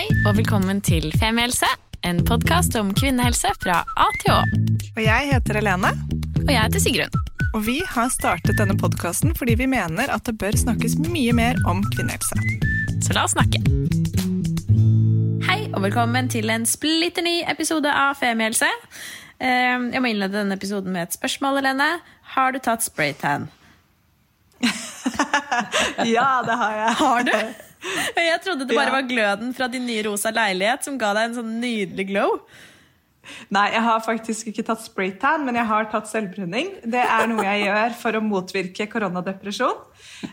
Hei og velkommen til Femihelse, en podkast om kvinnehelse fra A til Å. Og jeg heter Helene. Og jeg heter Sigrun. Og vi har startet denne podkasten fordi vi mener at det bør snakkes mye mer om kvinnehelse. Så la oss snakke. Hei og velkommen til en splitter ny episode av Femihelse. Eh, Jeg må innlede denne episoden med et spørsmål, Helene. Har du tatt spraytan? Ja, det har jeg. Har du? Jeg trodde det bare Ja. var gløden fra din nye rosa leilighet som ga deg en sånn nydelig glow. Nei, jeg har faktisk ikke tatt spraytan, men jeg har tatt selvbruning. Det er noe jeg gjør for å motvirke koronadepresjon.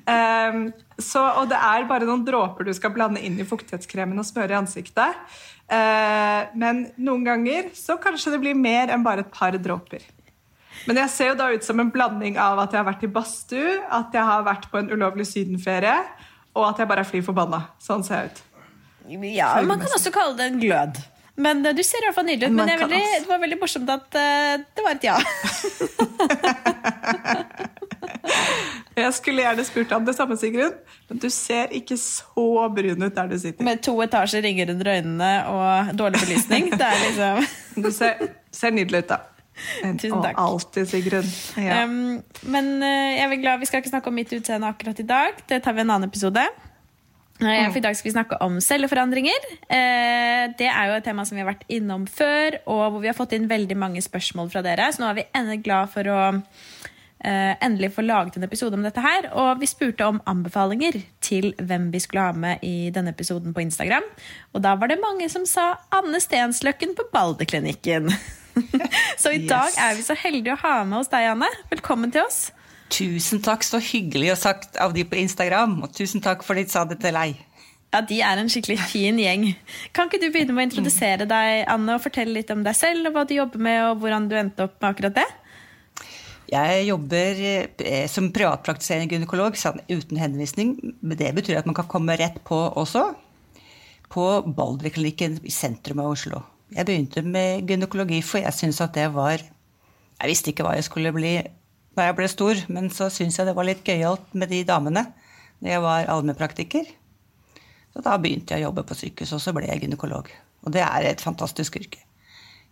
Um, så, og det er bare noen dråper du skal blande inn i fuktighetskremen og smøre i ansiktet. Uh, men noen ganger så kanskje det blir mer enn bare et par dråper. Men jeg ser jo da ut som en blanding av at jeg har vært i badstue, at jeg har vært på en ulovlig sydenferie, og at jeg bare er fly forbanna. Sånn ser jeg ut. Ja, Man kan også kalle det en glød. Men eh, Du ser i hvert fall nydelig ut. Men det, veldig, det var veldig morsomt at uh, det var et ja. Jeg skulle gjerne spurt om det samme, Sigrun, men du ser ikke så brun ut der du sitter. Med to etasjer ringer under øynene og dårlig belysning. Det er liksom Du ser, ser nydelig ut, da. En- Tusen takk. Og alltid, Sigrun. Ja. um, Men eh, jeg er glad vi skal ikke snakke om mitt utseende akkurat i dag. Det tar vi en annen episode. Eh, For I dag skal vi snakke om celleforandringer. Eh, Det er jo et tema som vi har vært innom før, og hvor vi har fått inn veldig mange spørsmål fra dere. Så nå er vi endelig glad for å eh, endelig få laget en episode om dette her. Og vi spurte om anbefalinger til hvem vi skulle ha med i denne episoden på Instagram. Og da var det mange som sa Anne Stensløkken på Baldeklinikken. så i Yes. dag er vi så heldige å ha med oss deg, Anne. Velkommen til oss. Tusen takk, så hyggelig å sagt av de på Instagram. Og tusen takk for de sa det til deg. Ja, De er en skikkelig fin gjeng. Kan ikke du begynne med å introdusere deg, Anne, og fortelle litt om deg selv, og hva du jobber med, og hvordan du endte opp med akkurat det? Jeg jobber eh, som privatpraktiserende gynekolog uten henvisning. Men det betyr at man kan komme rett på også. På Balderklinikken i sentrum av Oslo. Jeg begynte med gynekologi, for jeg syntes at det var Jeg visste ikke hva jeg skulle bli da jeg ble stor, men så syntes jeg det var litt gøyalt med de damene da jeg var allmennpraktiker. Så da begynte jeg å jobbe på sykehus, og så ble jeg gynekolog. Og det er et fantastisk yrke.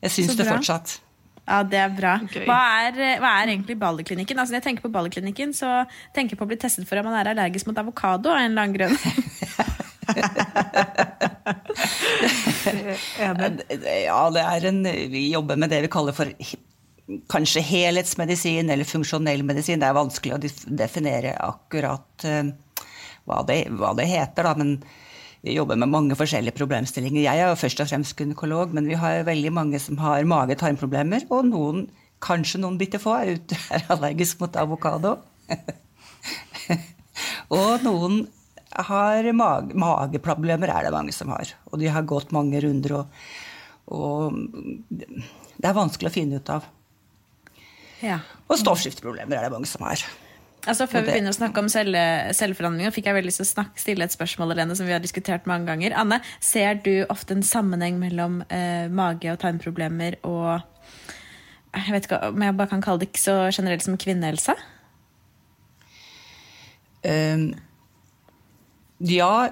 Jeg syns det fortsatt. Ja, det er bra. Hva er, hva er egentlig Balleklinikken? Altså, når jeg tenker på Balleklinikken, så tenker jeg på å bli testet for om man er allergisk mot avokado av en eller annen grunn. Ja, det er en Vi jobber med det vi kaller for kanskje helhetsmedisin eller funksjonell medisin. Det er vanskelig å definere akkurat eh, hva, det, hva det heter, da. Men vi jobber med mange forskjellige problemstillinger. Jeg er jo først og fremst gynekolog, men vi har veldig mange som har mage-tarmproblemer. Og noen, kanskje noen bitte få, er allergisk mot avokado. og noen har mage, mageproblemer, er det mange som har. Og de har gått mange runder, og, og det er vanskelig å finne ut av. Ja. Og stoffskifteproblemer er det mange som har. Altså, før vi begynner å snakke om celleforandringer, fikk jeg veldig lyst til å snakke, stille et spørsmål Helene, som vi har diskutert mange ganger. Anne, ser du ofte en sammenheng mellom eh, mage- og tarmproblemer og jeg vet ikke om jeg bare kan kalle det ikke så generelt som kvinnehelse? Um, ja,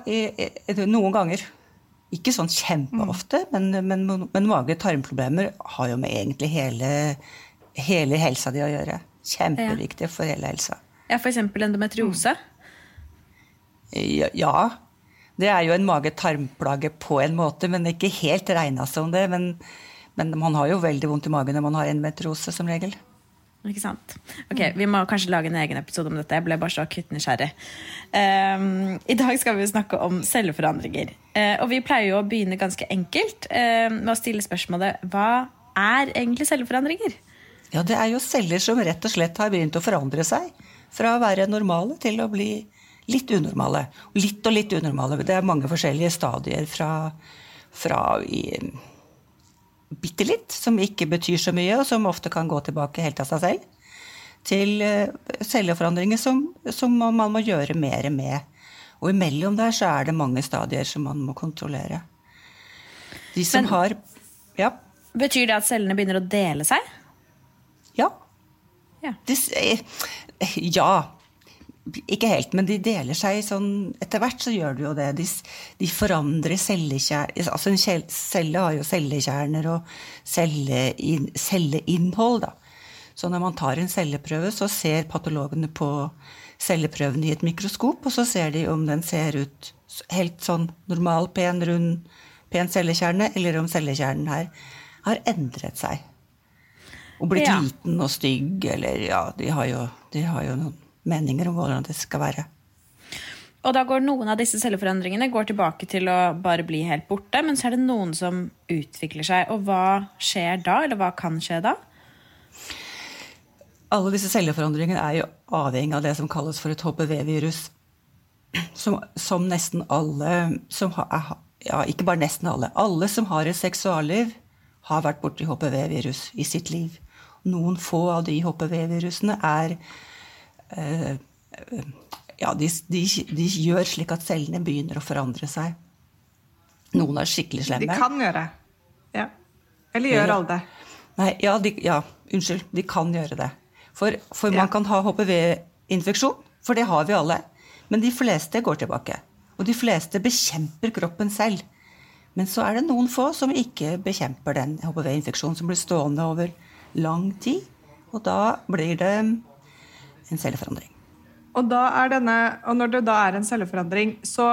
noen ganger. Ikke sånn kjempeofte, men, men, men mage-tarmproblemer har jo med egentlig hele, hele helsa di å gjøre. Kjempeviktig for hele helsa. Ja, eksempel endometriose. Ja, ja. Det er jo en mage-tarmplage på en måte, men ikke helt regna som det. Men, men man har jo veldig vondt i magen når man har endometriose, som regel. Ikke sant? Ok, Vi må kanskje lage en egen episode om dette. Jeg ble bare så akutt nysgjerrig. Um, I dag skal vi snakke om celleforandringer. Uh, og vi pleier jo å begynne ganske enkelt uh, med å stille spørsmålet hva er egentlig celleforandringer? Ja, det er jo celler som rett og slett har begynt å forandre seg. Fra å være normale til å bli litt unormale. Litt og litt unormale. Det er mange forskjellige stadier fra, fra i, bitte litt, som ikke betyr så mye, og som ofte kan gå tilbake helt av seg selv, til eh, celleforandringer som, som man må gjøre mer med. Og imellom der så er det mange stadier som man må kontrollere. De som Men- har Ja. Betyr det at cellene begynner å dele seg? Ja. Ja. De, eh, ja. Ikke helt, men de deler seg sånn Etter hvert så gjør de jo det. De, de forandrer cellekjerner Altså en celle har jo cellekjerner og cellein, celleinnhold, da. Så når man tar en celleprøve, så ser patologene på celleprøven i et mikroskop, og så ser de om den ser ut helt sånn normal, pen, rund, pen cellekjerne, eller om cellekjernen her har endret seg. Og blitt ja. liten og stygg, eller ja, de har jo, de har jo noen meninger om hvordan det skal være. Og da går noen av disse celleforandringene går tilbake til å bare bli helt borte, men så er det noen som utvikler seg. Og hva skjer da, eller hva kan skje da? Alle disse celleforandringene er jo avhengig av det som kalles for et HPV-virus. Som, som, nesten alle som har, Ja, ikke bare nesten alle. Alle som har et seksualliv, har vært borti HPV-virus i sitt liv. Noen få av de HPV-virusene er ja, de, de, de, gjør slik at cellene begynner å forandre seg. Noen er skikkelig slemme. De kan gjøre ja. Eller gjør alle det? Nei, ja, de, ja, unnskyld. De kan gjøre det. For, for man kan ha HPV-infeksjon, for det har vi alle. Men de fleste går tilbake. Og de fleste bekjemper kroppen selv. Men så er det noen få som ikke bekjemper den HPV-infeksjonen, som blir stående over lang tid. Og da blir det en celleforandring. Og, denne, og når det da er en celleforandring, så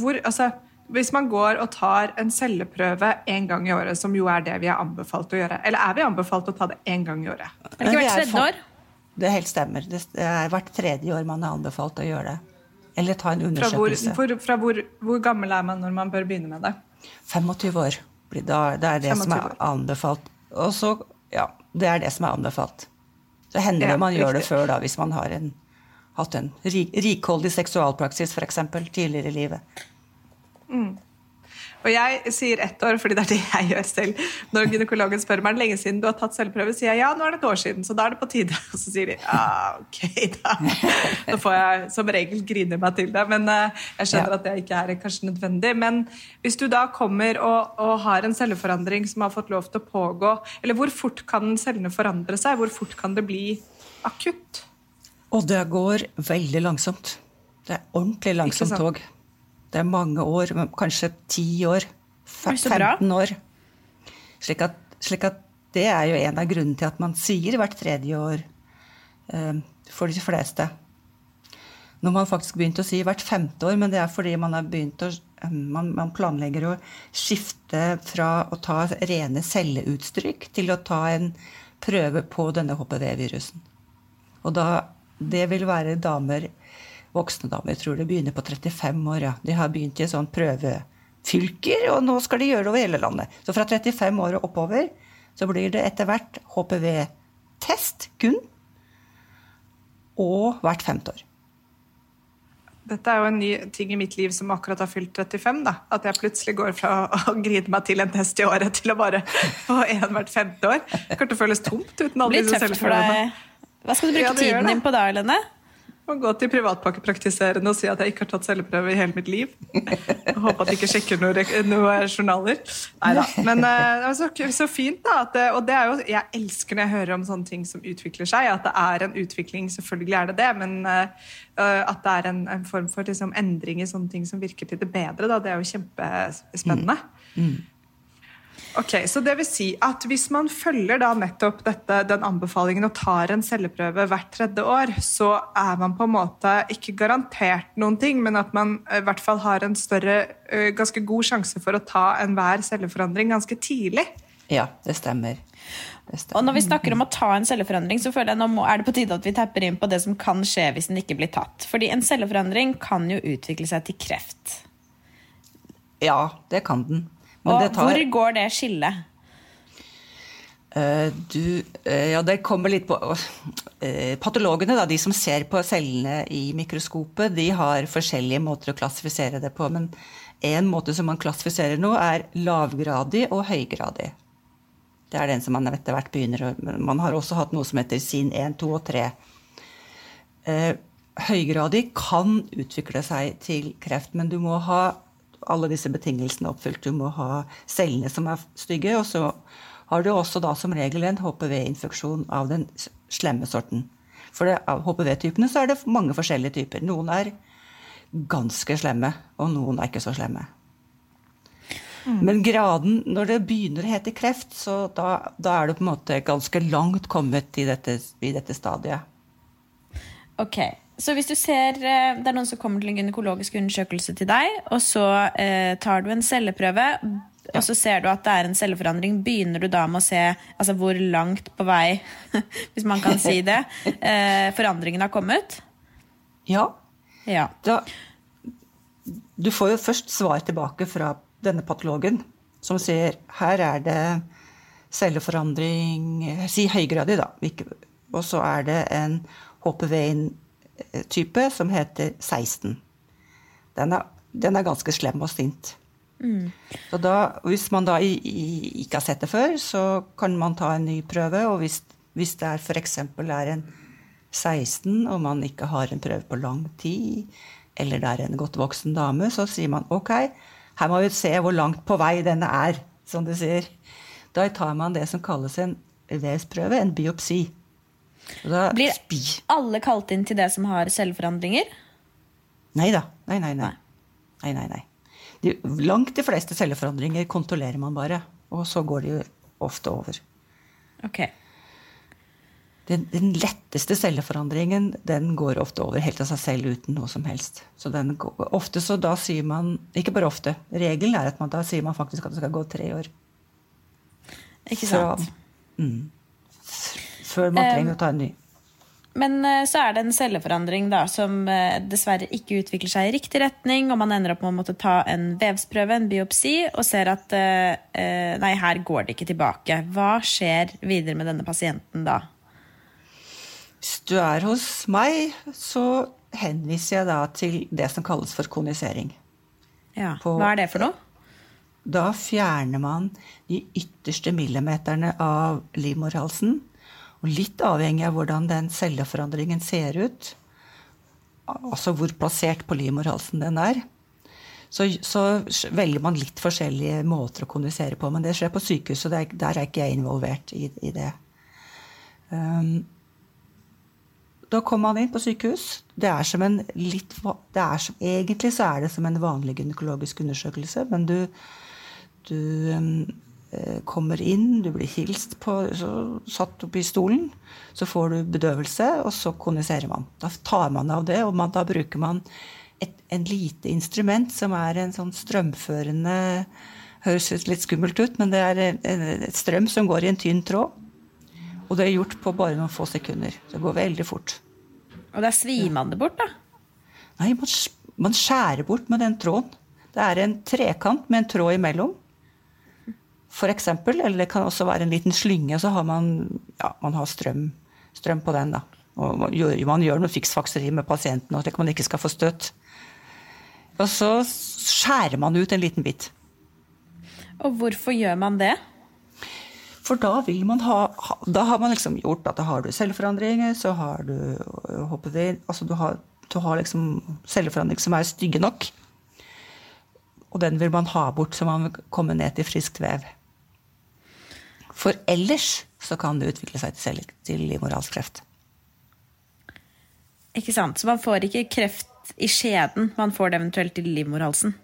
hvor altså, Hvis man går og tar en celleprøve én gang i året, som jo er det vi er anbefalt å gjøre, eller er vi anbefalt å ta det én gang i året? Er det ikke hvert tredje år? Det helt stemmer. Det er hvert tredje år man er anbefalt å gjøre det. Eller ta en undersøkelse. Fra, hvor, for, fra hvor, hvor, gammel er man når man bør begynne med det? 25 år. Da, det er det som er anbefalt. Og så, ja, det er det som er anbefalt. Så hender det man gjør det før, da, hvis man har en, hatt en rik, rikholdig seksualpraksis f.eks. tidligere i livet. Mm. Og jeg sier ett år, fordi det er det jeg gjør selv. Når gynekologen spør meg lenge siden du har tatt selvprøve, sier jeg ja, nå er det et år siden, så da er det på tide. Og så sier de ja, ok, da. Nå får jeg som regel grine meg til det. Men uh, jeg skjønner ja. at det ikke er kanskje nødvendig. Men hvis du da kommer og, og, har en celleforandring som har fått lov til å pågå, eller hvor fort kan cellene forandre seg? Hvor fort kan det bli akutt? Og det går veldig langsomt. Det er ordentlig langsomt tog. Det er mange år, kanskje ti år. 15 år. Slik at, slik at, det er jo en av grunnene til at man sier hvert tredje år eh, for de fleste. Nå har man faktisk begynt å si hvert femte år, men det er fordi man, har begynt å, man, man planlegger å skifte fra å ta rene celleutstrykk til å ta en prøve på denne HPV-virusen. Og da, det vil være damer voksne damer. Jeg tror det begynner på 35 år. ja. De har begynt i sånn prøvefylker, og nå skal de gjøre det over hele landet. Så fra 35 år og oppover så blir det etter hvert HPV-test kun. Og hvert femte år. Dette er jo en ny ting i mitt liv som akkurat har fylt 35. da. At jeg plutselig går fra å grine meg til en test i året til å bare få én hvert femte år. Det kommer til å føles tomt uten alle disse selvfølelsene. Hva skal du bruke ja, tiden din på da, Helene? Må gå til privatpakkepraktiserende og si at jeg ikke har tatt celleprøve i hele mitt liv. Jeg håper at de ikke sjekker noen noe journaler. Nei da. Men uh, så, så, fint, da. At, og det er jo, jeg elsker når jeg hører om sånne ting som utvikler seg. At det er en utvikling, selvfølgelig er det det. Men uh, at det er en, en form for liksom, endring i sånne ting som virker til det bedre, da, det er jo kjempespennende. Mm. Mm. Ok, så det vil si at Hvis man følger da nettopp dette, den anbefalingen og tar en celleprøve hvert tredje år, så er man på en måte ikke garantert noen ting, men at man i hvert fall har en større, ganske god sjanse for å ta enhver celleforandring ganske tidlig. Ja, det stemmer. det stemmer. Og når vi snakker om å ta en celleforandring, så føler jeg nå er det på tide at vi tapper inn på det som kan skje hvis den ikke blir tatt. Fordi en celleforandring kan jo utvikle seg til kreft. Ja, det kan den. Og tar... hvor går det skillet? Uh, du, uh, ja, det kommer litt på uh, Patologene, da, de som ser på cellene i mikroskopet, de har forskjellige måter å klassifisere det på. Men en måte som man klassifiserer nå, er lavgradig og høygradig. Det er den som man etter hvert begynner å Man har også hatt noe som heter SIN 1, 2 og 3. høygradig kan utvikle seg til kreft, men du må ha alle disse betingelsene oppfylt. Du må ha cellene som er stygge, og så har du også da som regel en HPV-infeksjon av den slemme sorten. For det, av HPV-typene så er det mange forskjellige typer. Noen er ganske slemme, og noen er ikke så slemme. Mm. Men graden, når det begynner å hete kreft, så da, da er det på en måte ganske langt kommet i dette, i dette stadiet. Ok, så hvis du ser eh, det er noen som kommer til en gynekologisk undersøkelse til deg, og så eh, tar du en celleprøve, og så ser du at det er en celleforandring, begynner du da med å se altså, hvor langt på vei, hvis man kan si det, eh, forandringen har kommet? Ja. ja. Da, du får jo først svar tilbake fra denne patologen, som sier her er det celleforandring Si høygradig, da. Og så er det en HPV-type som heter 16. Den er, den er ganske slem og sint. Mm. Så da, hvis man da i, i, ikke har sett det før, så kan man ta en ny prøve. Og hvis, hvis det er f.eks. er en 16, og man ikke har en prøve på lang tid, eller det er en godt voksen dame, så sier man ok, her må vi se hvor langt på vei denne er, som du sier. Da tar man det som kalles en vevsprøve, en biopsi. Blir alle kalt inn til det som har celleforandringer? Nei da. Nei, nei, nei. nei, nei, nei. De, langt de fleste celleforandringer kontrollerer man bare. Og så går de ofte over. Ok. Den, den, letteste celleforandringen den går ofte over helt av seg selv uten noe som helst. Så den, ofte så da sier man Ikke bare ofte. Regelen er at man da sier man faktisk at det skal gå tre år. Ikke sant? Så, mm, før man trenger å ta en ny. Men eh, så er det en celleforandring da, som eh, dessverre ikke utvikler seg i riktig retning, og man ender opp med å måtte ta en vevsprøve, en biopsi, og ser at eh, nei, her går det ikke tilbake. Hva skjer videre med denne pasienten da? Hvis du er hos meg, så henviser jeg da til det som kalles for konisering. Ja, Hva er det for noe? Da fjerner man de ytterste millimeterne av livmorhalsen. Og litt avhengig av hvordan den celleforandringen ser ut, altså hvor plassert på livmorhalsen den er, så, så, velger man litt forskjellige måter å kommunisere på. Men det skjer på sykehus, og der, der er ikke jeg involvert i, i det. Um, da kommer man inn på sykehus. Det er som en litt, som, Egentlig så er det som en vanlig gynekologisk undersøkelse, men du, du um, kommer inn, du blir hilst på, så, satt opp i stolen. Så får du bedøvelse, og så koniserer man. Da tar man av det, og man, da bruker man et en lite instrument som er en sånn strømførende Høres litt skummelt ut, men det er et strøm som går i en tynn tråd. Og det er gjort på bare noen få sekunder. Det går veldig fort. Og da svimer man det bort, da? Nei, man, man, skjærer bort med den tråden. Det er en trekant med en tråd imellom. For eksempel, eller det kan også være en liten slynge, og så har man, ja, man har strøm, strøm, på den. da. Og man gjør, man gjør noe fiksfakseri med pasienten, slik at man ikke skal få støt. Og så skjærer man ut en liten bit. Og hvorfor gjør man det? For da vil man ha Da har man liksom gjort at da har du celleforandringer, så har du HPV Altså du har, du har liksom celleforandringer som er stygge nok. Og den vil man ha bort, så man vil komme ned til friskt vev. For ellers så kan det utvikle seg til, til livmorhalskreft. Ikke sant. Så man får ikke kreft i skjeden, man får det eventuelt i livmorhalsen?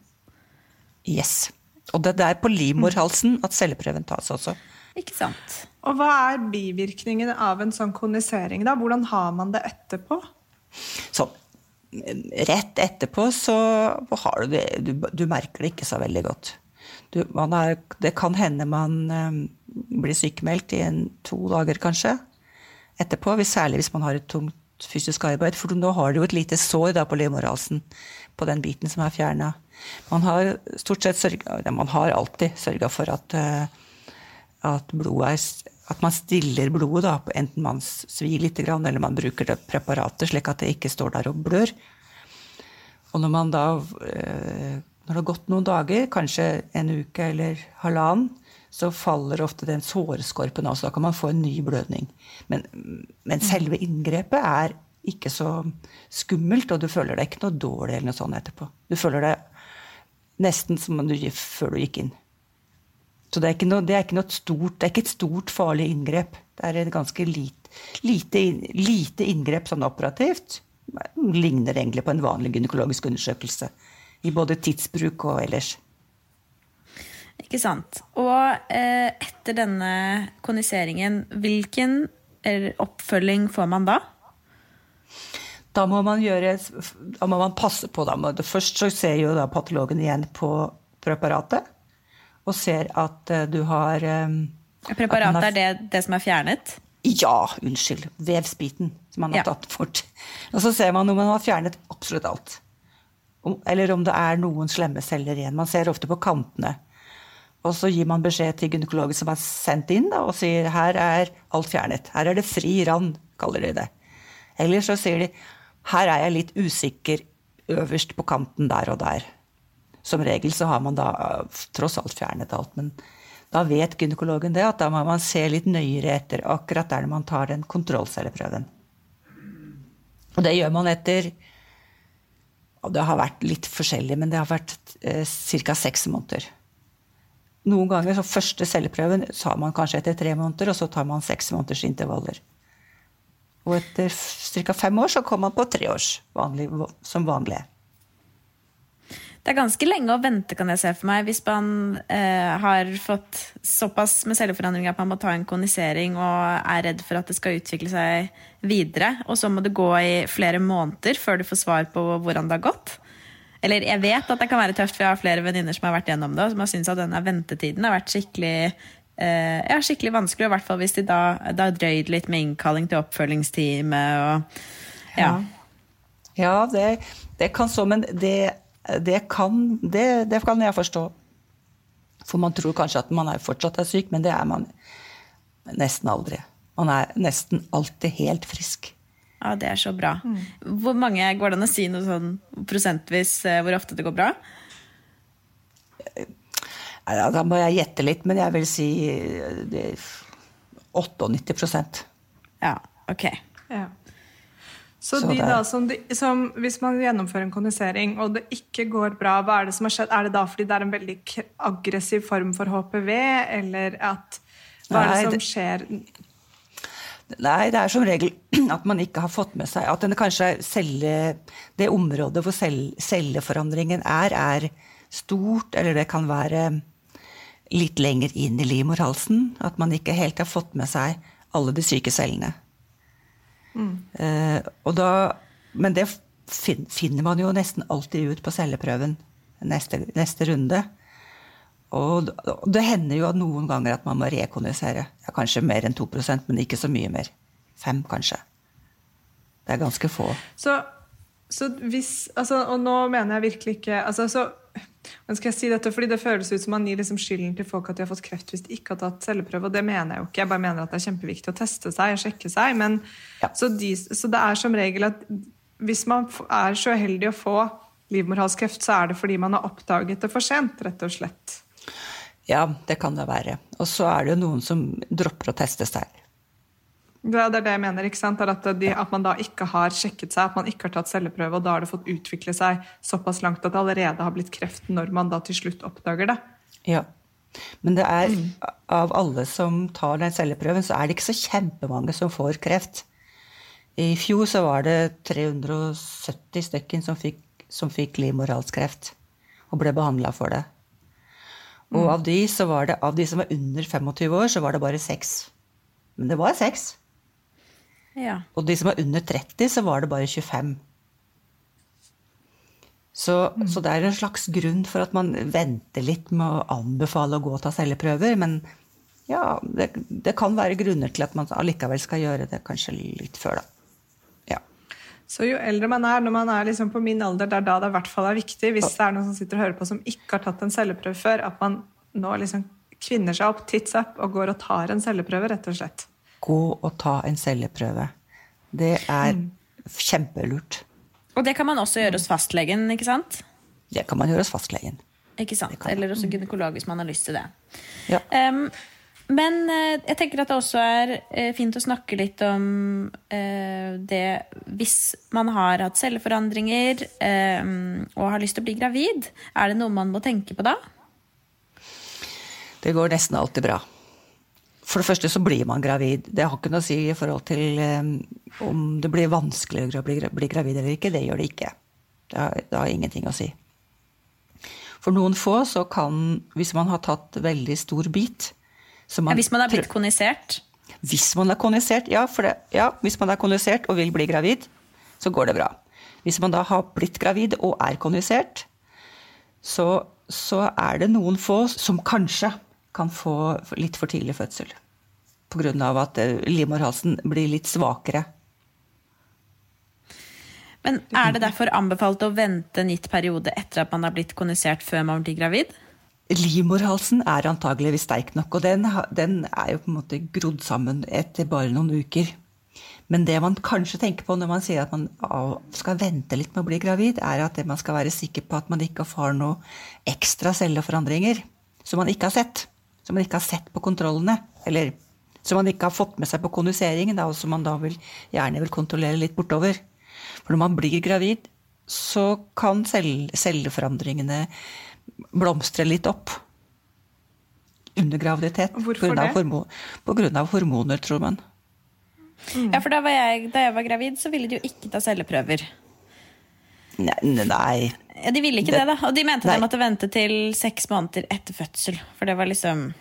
Yes. Og det er på livmorhalsen at celleprøven tas også. Ikke sant. Og hva er bivirkningen av en sånn konisering, da? Hvordan har man det etterpå? Sånn. Rett etterpå så har du det du, du merker det ikke så veldig godt. Du, er, det kan hende man um, blir sykemeldt i en, to dager, kanskje. Etterpå, særlig hvis man har et tungt fysisk arbeid. For nå har du jo et lite sår da, på livmorhalsen på den biten som er fjerna. Man har stort sett sørga, man har alltid sørga for at uh, at, er, at man stiller blodet, da, enten man svir litt eller man bruker det preparatet slik at det ikke står der og blør. Og når man da eh, når det har gått noen dager, kanskje en uke eller halvannen, så faller ofte den såreskorpen av, så da kan man få en ny blødning. Men, men, selve inngrepet er ikke så skummelt, og du føler deg ikke noe dårlig eller noe sånt etterpå. Du føler deg nesten som du, før du gikk inn. Så det er ikke, noe, det er ikke, stort, det er ikke et stort, farlig inngrep. Det er et ganske lite, lite, lite inngrep sånn operativt. Ligner egentlig på en vanlig gynekologisk undersøkelse. I både tidsbruk og ellers. Ikke sant. Og eh, etter denne koniseringen, hvilken oppfølging får man da? Da må man gjøre Da må man passe på, da. Først så ser jo da patologen igjen på preparatet og ser at uh, du har um, Preparatet har, er det, det som er fjernet? Ja, unnskyld. Vevsbiten som man har ja. tatt bort. Og så ser man om man har fjernet absolutt alt. Om, eller om det er noen slemme celler igjen. Man ser ofte på kantene. Og så gir man beskjed til gynekologen som er sendt inn, da, og sier her er alt fjernet. Her er det fri rand, kaller de det. Eller så sier de her er jeg litt usikker øverst på kanten der og der. Som regel så har man da tross alt fjernet alt, men da vet gynekologen det, at da må man se litt nøyere etter akkurat der man tar den kontrollcelleprøven. Og det gjør man etter og Det har vært litt forskjellig, men det har vært eh, ca. seks måneder. Noen ganger så første celleprøven tar man kanskje etter tre måneder, og så tar man seks måneders intervaller. Og etter ca. fem år så kommer man på tre års vanlig, som vanlig. Det er ganske lenge å vente, kan jeg se for meg, hvis man eh, har fått såpass med celleforandring at man må ta en konisering og er redd for at det skal utvikle seg videre. Og så må det gå i flere måneder før du får svar på hvordan det har gått. Eller jeg vet at det kan være tøft, for jeg har flere venninner som har vært gjennom det, og som har syntes at denne ventetiden har vært skikkelig eh, ja, skikkelig vanskelig, i hvert fall hvis de da, da har drøyd litt med innkalling til oppfølgingsteamet og ja. Ja, det, det kan så, men det det kan, det, det kan jeg forstå. For man tror kanskje at man er fortsatt er syk, men det er man nesten aldri. Man er nesten alltid helt frisk. Ja, Det er så bra. Mm. Hvor mange Går det an å si noe sånn prosentvis eh, hvor ofte det går bra? Ja, da må jeg gjette litt, men jeg vil si 98% Ja, ok. Ja. Så, de da, som de, som, Hvis man gjennomfører en kondisering, og det ikke går bra, hva er det som har skjedd? Er det da fordi det er en veldig aggressiv form for HPV, eller at Hva er det som skjer? Nei, det er som regel at man ikke har fått med seg at celle, det området hvor celleforandringen er, er stort, eller det kan være litt lenger inn i livmorhalsen. At man ikke helt har fått med seg alle de syke cellene. Mm. Da, men det finner man jo nesten alltid ut på celleprøven neste, neste runde. Og det hender jo at noen ganger at man må rekognosere. Ja, kanskje mer enn 2% men ikke så mye mer. Fem, kanskje. Det er ganske få. Så, så hvis, altså, og nå mener jeg virkelig ikke altså, så men skal jeg si dette, fordi Det føles ut som man gir liksom skylden til folk at de har fått kreft hvis de ikke har tatt celleprøve. og Det mener jeg jo ikke. Jeg bare mener at det er kjempeviktig å teste seg og sjekke seg. Men, ja. så, de, så, det er som regel at hvis man er så uheldig å få livmorhalskreft, så er det fordi man har oppdaget det for sent, rett og slett. Ja, det kan det være. Og så er det jo noen som dropper å teste seg. Det er det jeg mener. ikke sant? At, de, at, man da ikke har sjekket seg, at man ikke har tatt celleprøve, og da har det fått utvikle seg såpass langt at det allerede har blitt kreft når man da til slutt oppdager det. Ja. Men det er, mm. av alle som tar den celleprøven, så er det ikke så kjempemange som får kreft. I fjor så var det 370 stykker som fikk, som fikk livmorhalskreft og ble behandla for det. Og mm. av de, så var det, av de som var under 25 år, så var det bare seks. Men det var seks. Ja. Og de som er under 30, så var det bare 25. Så, mm. så, det er en slags grunn for at man venter litt med å anbefale å gå og ta celleprøver. Men ja, det, det, kan være grunner til at man allikevel skal gjøre det kanskje litt før, da. Ja. Så jo eldre man er, når man er liksom på min alder, det er da det i hvert fall er viktig, hvis det er noen som sitter og hører på som ikke har tatt en celleprøve før, at man nå liksom kvinner seg opp, tits up, og går og tar en celleprøve, rett og slett gå og ta en celleprøve. Det er mm. kjempelurt. Og det kan man også gjøre hos fastlegen, ikke sant? Det kan man gjøre hos fastlegen. Ikke sant? Eller hos gynekolog hvis man har lyst til det. Ja. Um, men uh, jeg tenker at det også er uh, fint å snakke litt om uh, det hvis man har hatt celleforandringer og har lyst til å bli gravid. Er det noe man må tenke på da? Det går nesten alltid bra. For det første så blir man gravid. Det har ikke noe å si i forhold til um, om det blir vanskeligere å bli, bli, gravid eller ikke. Det gjør det ikke. Det har, det har, ingenting å si. For noen få så kan, hvis man har tatt veldig stor bit man, ja, Hvis man har blitt konisert? Hvis man er konisert, ja, det, ja. Hvis man er konisert og vil bli gravid, så går det bra. Hvis man da har blitt gravid og er konisert, så, så er det noen få som kanskje kan få litt for tidlig fødsel. Pga. at eh, livmorhalsen blir litt svakere. Men er det derfor anbefalt å vente en gitt periode etter at man har blitt kondisert før man blir gravid? Livmorhalsen er antageligvis sterk nok, og den, den, er jo på en måte grodd sammen etter bare noen uker. Men det man kanskje tenker på når man sier at man skal vente litt med å bli gravid, er at man skal være sikker på at man ikke har noen ekstra celleforandringer som man ikke har sett som man ikke har sett på kontrollene. Eller som man ikke har fått med seg på kondiseringen, og som man da vil, gjerne vil kontrollere litt bortover. For når man blir gravid, så kan celleforandringene blomstre litt opp. Under graviditet. Hvorfor det? Hormon, på grunn av hormoner, tror man. Mm. Ja, for da, jeg, da jeg var gravid, så ville de jo ikke ta celleprøver. Nei, nei. Ja, De ville ikke det, det da. Og de mente nei. de måtte vente til seks måneder etter fødsel. For det var liksom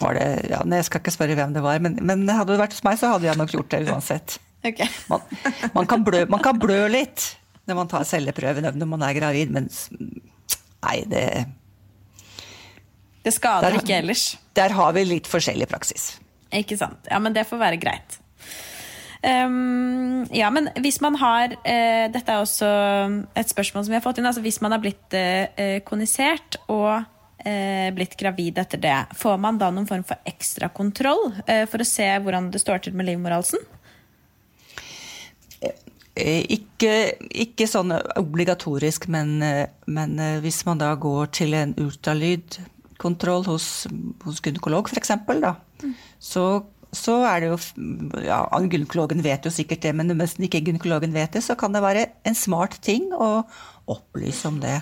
var det, ja, Jeg skal ikke spørre hvem det var, men, men hadde det vært hos meg, så hadde jeg nok gjort det uansett. Okay. Man, man, kan blø, man, kan blø, litt når man tar celleprøven når man er gravid, men nei, det Det skader der, ikke ellers. Der har vi litt forskjellig praksis. Ikke sant. Ja, men det får være greit. Um, ja, men hvis man har uh, Dette er også et spørsmål som vi har fått inn. altså Hvis man har blitt uh, konisert og uh, blitt gravid etter det, får man da noen form for ekstra kontroll for å se hvordan det står til med livmorhalsen? Ikke, ikke, sånn obligatorisk, men, men, hvis man da går til en ultralydkontroll hos, hos gynekolog f.eks., mm. så så er det jo ja, Gynekologen vet jo sikkert det, men hvis ikke gynekologen vet det, så kan det være en smart ting å opplyse om det.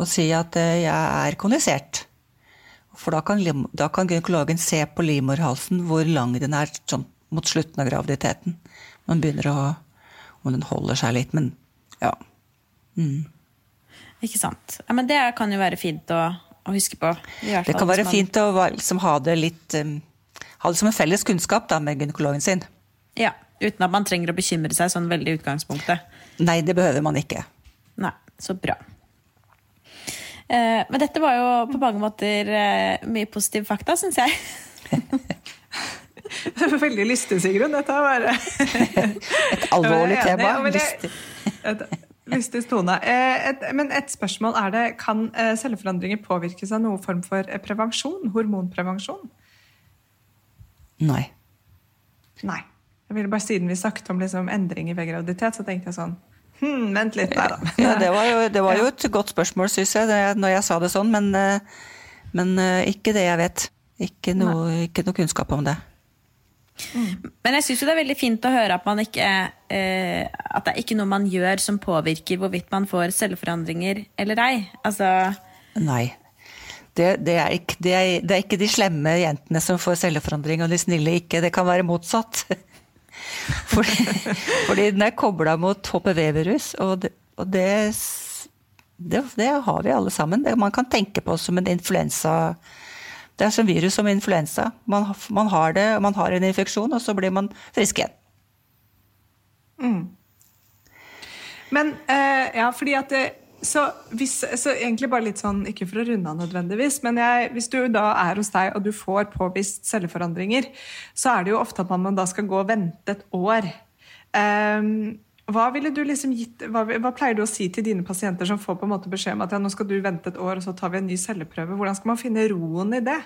Og si at eh, jeg er kondisert. For da kan, da kan gynekologen se på livmorhalsen hvor lang den er sånn, mot slutten av graviditeten. Man begynner å Om den holder seg litt, men ja. Mm. Ikke sant. Ja, men det kan jo være fint å, å huske på. det kan være man... fint å liksom, ha det litt um, ha det som en felles kunnskap da, med gynekologen sin. Ja, Uten at man trenger å bekymre seg sånn veldig i utgangspunktet. Nei, det behøver man ikke. Nei, så bra. Eh, men dette var jo på mange måter eh, mye positive fakta, syns jeg. Det er veldig lystig, Sigrun. Dette var Et alvorlig tema. Lystig. Lystig tone. Eh, et, men et spørsmål er det, kan celleforandringer påvirkes av noen form for prevensjon? Hormonprevensjon? Nei. Nei. Jeg ville bare Siden vi snakket om liksom endringer ved graviditet, så tenkte jeg sånn hm, Vent litt, der, da. Ja, det var jo, det var jo et godt spørsmål, syns jeg, når jeg sa det sånn. Men, eh, men eh, ikke det jeg vet. Ikke noe, ikke noe kunnskap om det. Mm. Men jeg syns det er veldig fint å høre at, man ikke, eh, at det er ikke noe man gjør som påvirker hvorvidt man får celleforandringer eller ei. Altså Nei det, det, er ikke, det, er, det, er ikke, de slemme jentene som får celleforandring, og de snille ikke. Det kan være motsatt. fordi, fordi den er kobla mot HPV-virus, og, og det, har vi alle sammen. man kan tenke på som en influensa. Det er som virus som influensa. Man, man, har det, man har en infeksjon, og så blir man frisk igjen. Mm. Men eh, ja, fordi at det, så, hvis, så, egentlig bare litt sånn, Ikke for å runde av nødvendigvis, men jeg, hvis du da er hos deg og du får påvist celleforandringer, så er det jo ofte at man da skal gå og vente et år. Um, hva, liksom gitt, hva, hva, pleier du å si til dine pasienter som får på en måte beskjed om at ja, nå skal du vente et år, og så tar vi en ny celleprøve? Hvordan skal man finne roen i det?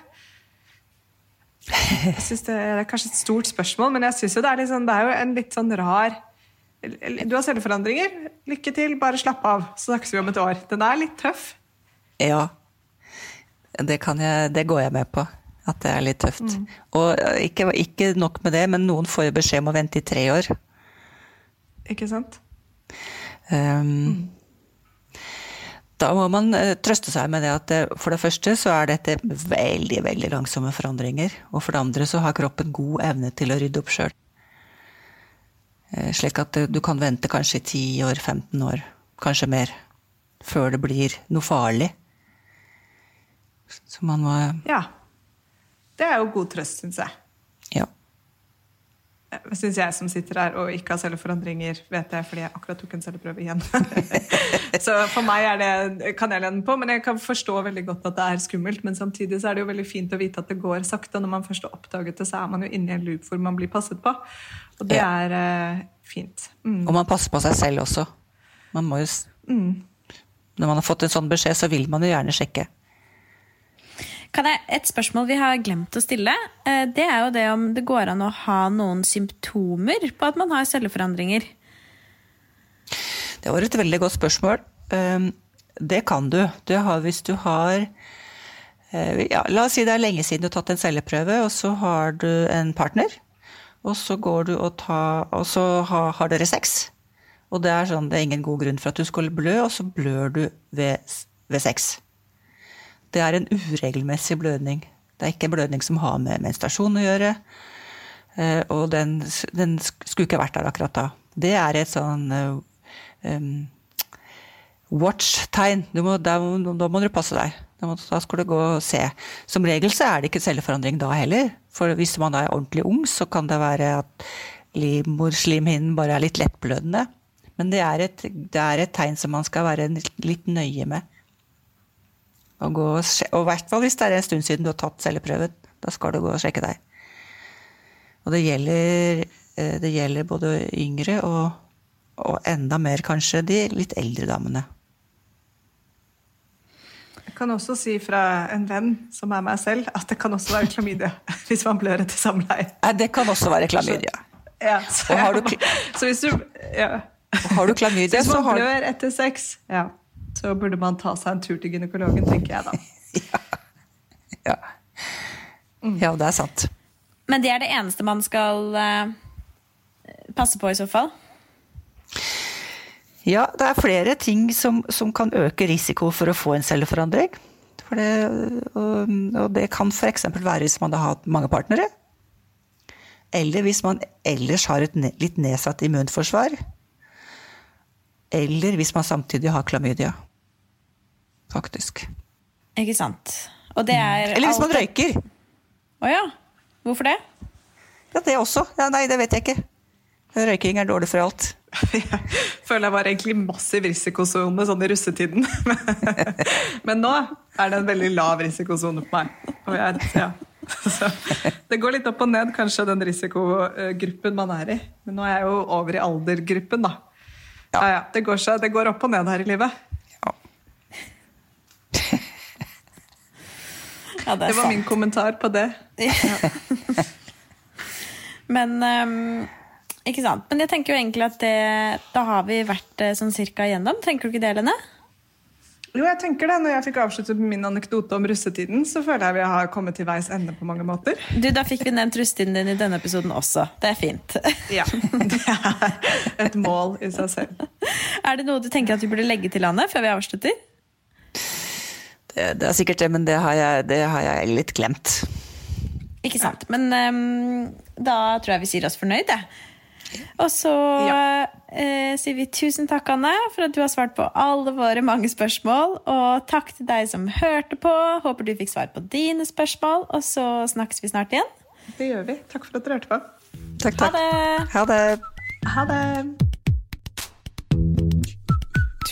Jeg synes det, er kanskje et stort spørsmål, men jeg synes jo det, er liksom, det er jo en litt sånn rar du har celleforandringer. Lykke til, bare slapp av. Så snakkes vi om et år. Den er litt tøff. Ja. Det, jeg, det går jeg med på. At det er litt tøft. Mm. Og ikke, ikke, nok med det, men noen får jo beskjed om å vente i tre år. Ikke sant? Um, mm. Da må man eh, trøste seg med det at det, for det første så er dette veldig, veldig langsomme forandringer. Og for det andre så har kroppen god evne til å rydde opp sjøl. Slik at du kan vente kanskje 10 år, 15 år, kanskje mer, før det blir noe farlig. Så man må Ja. Det er jo god trøst, syns jeg. Ja. Syns jeg som sitter her og ikke har celleforandringer, vet jeg fordi jeg akkurat tok en celleprøve igjen. så for meg er det, kan jeg lene på, men jeg kan forstå veldig godt at det er skummelt. Men samtidig så er det jo veldig fint å vite at det går sakte. Når man først har oppdaget det, så er man jo inne i en loop hvor man blir passet på. Og det Ja. er eh, fint. Mm. Og man passer på seg selv også. Man må jo s- Når man har fått en sånn beskjed, så vil man jo gjerne sjekke. Jeg, et spørsmål vi har glemt å stille, eh, det er jo det om det går an å ha noen symptomer på at man har celleforandringer. Det var et veldig godt spørsmål. Um, Det kan du. Det har, hvis du har eh, ja, La oss si det er lenge siden du har tatt en celleprøve, og så har du en partner. Og så går du og, ta, og så har dere sex. Og det er sånn, det er ingen god grunn for at du skulle blø, og så blør du ved, ved sex. Det er en uregelmessig blødning. Det er ikke en blødning som har med menstruasjon å gjøre. Eh, Og den, den skulle ikke vært der akkurat da. Det er et sånn um, watch-tegn. Da, må- du passe deg. Da skal du gå og se. Som regel så er det ikke celleforandring da heller. For hvis man er ordentlig ung, så kan det være at livmorslimhinnen bare er litt lettblødende. Men det er, et, det er et tegn som man skal være litt nøye med. Og, gå og, i hvert fall hvis det er en stund siden du har tatt celleprøven. Da skal du gå og sjekke deg. Og det gjelder, eh, det gjelder både yngre og, og enda mer kanskje de litt eldre damene. Jeg kan også si fra en venn som er meg selv, at det kan også være klamydia hvis man blør etter samleie. Det kan også være klamydia. Ja, så, Og har du så hvis du ja. Har du klamydia, Hvis så man har du blør etter sex, ja, så burde man ta seg en tur til gynekologen, tenker jeg da. ja. ja, det er sant. Men det er det eneste man skal eh, passe på i så fall. Ja, det er flere ting som, som kan øke risiko for å få en celleforandring. For det, og, og det kan f.eks. være hvis man har hatt mange partnere. Eller hvis man ellers har et ne litt nedsatt immunforsvar. Eller hvis man samtidig har klamydia. Faktisk. Ikke sant? Og det er Eller hvis man alltid... røyker. Å ja. Hvorfor det? Ja, det også. Ja, nei, det vet jeg ikke. Røyking er dårlig for alt. Jeg føler jeg var egentlig massiv risikosone sånn i russetiden. Men nå er det en veldig lav risikosone på meg. Og jeg, ja. Så det går litt opp og ned, kanskje, den risikogruppen man er i. Men nå er jeg jo over i aldergruppen, da. Ja. Ja, ja, det, går seg, det går opp og ned her i livet. Ja. Ja, det Det var sant. min kommentar på det. Men um, ikke sant. Men jeg tenker jo egentlig at det, da har vi vært eh, sånn cirka igjennom. Tenker du ikke det, Lene? Jo, jeg tenker det. Når jeg fikk avsluttet min anekdote om russetiden, så føler jeg vi har kommet til veis ende på mange måter. Du, Da fikk vi nevnt russetiden din i denne episoden også. Det er fint. Ja, Det er et mål i seg selv. Er det noe du tenker at vi burde legge til, Anne, før vi avslutter? Det, det er sikkert det, men det har jeg, det har jeg litt glemt. Ikke sant. Men um, da tror jeg vi sier oss fornøyd, jeg. Og så eh, sier vi tusen takk, Anne, for at du har svart på alle våre mange spørsmål. Og takk til deg som hørte på. Håper du fikk svar på dine spørsmål. Og så snakkes vi snart igjen. Det gjør vi. Takk for at dere hørte på. Takk, takk. Ha det! Ha det. Ha det!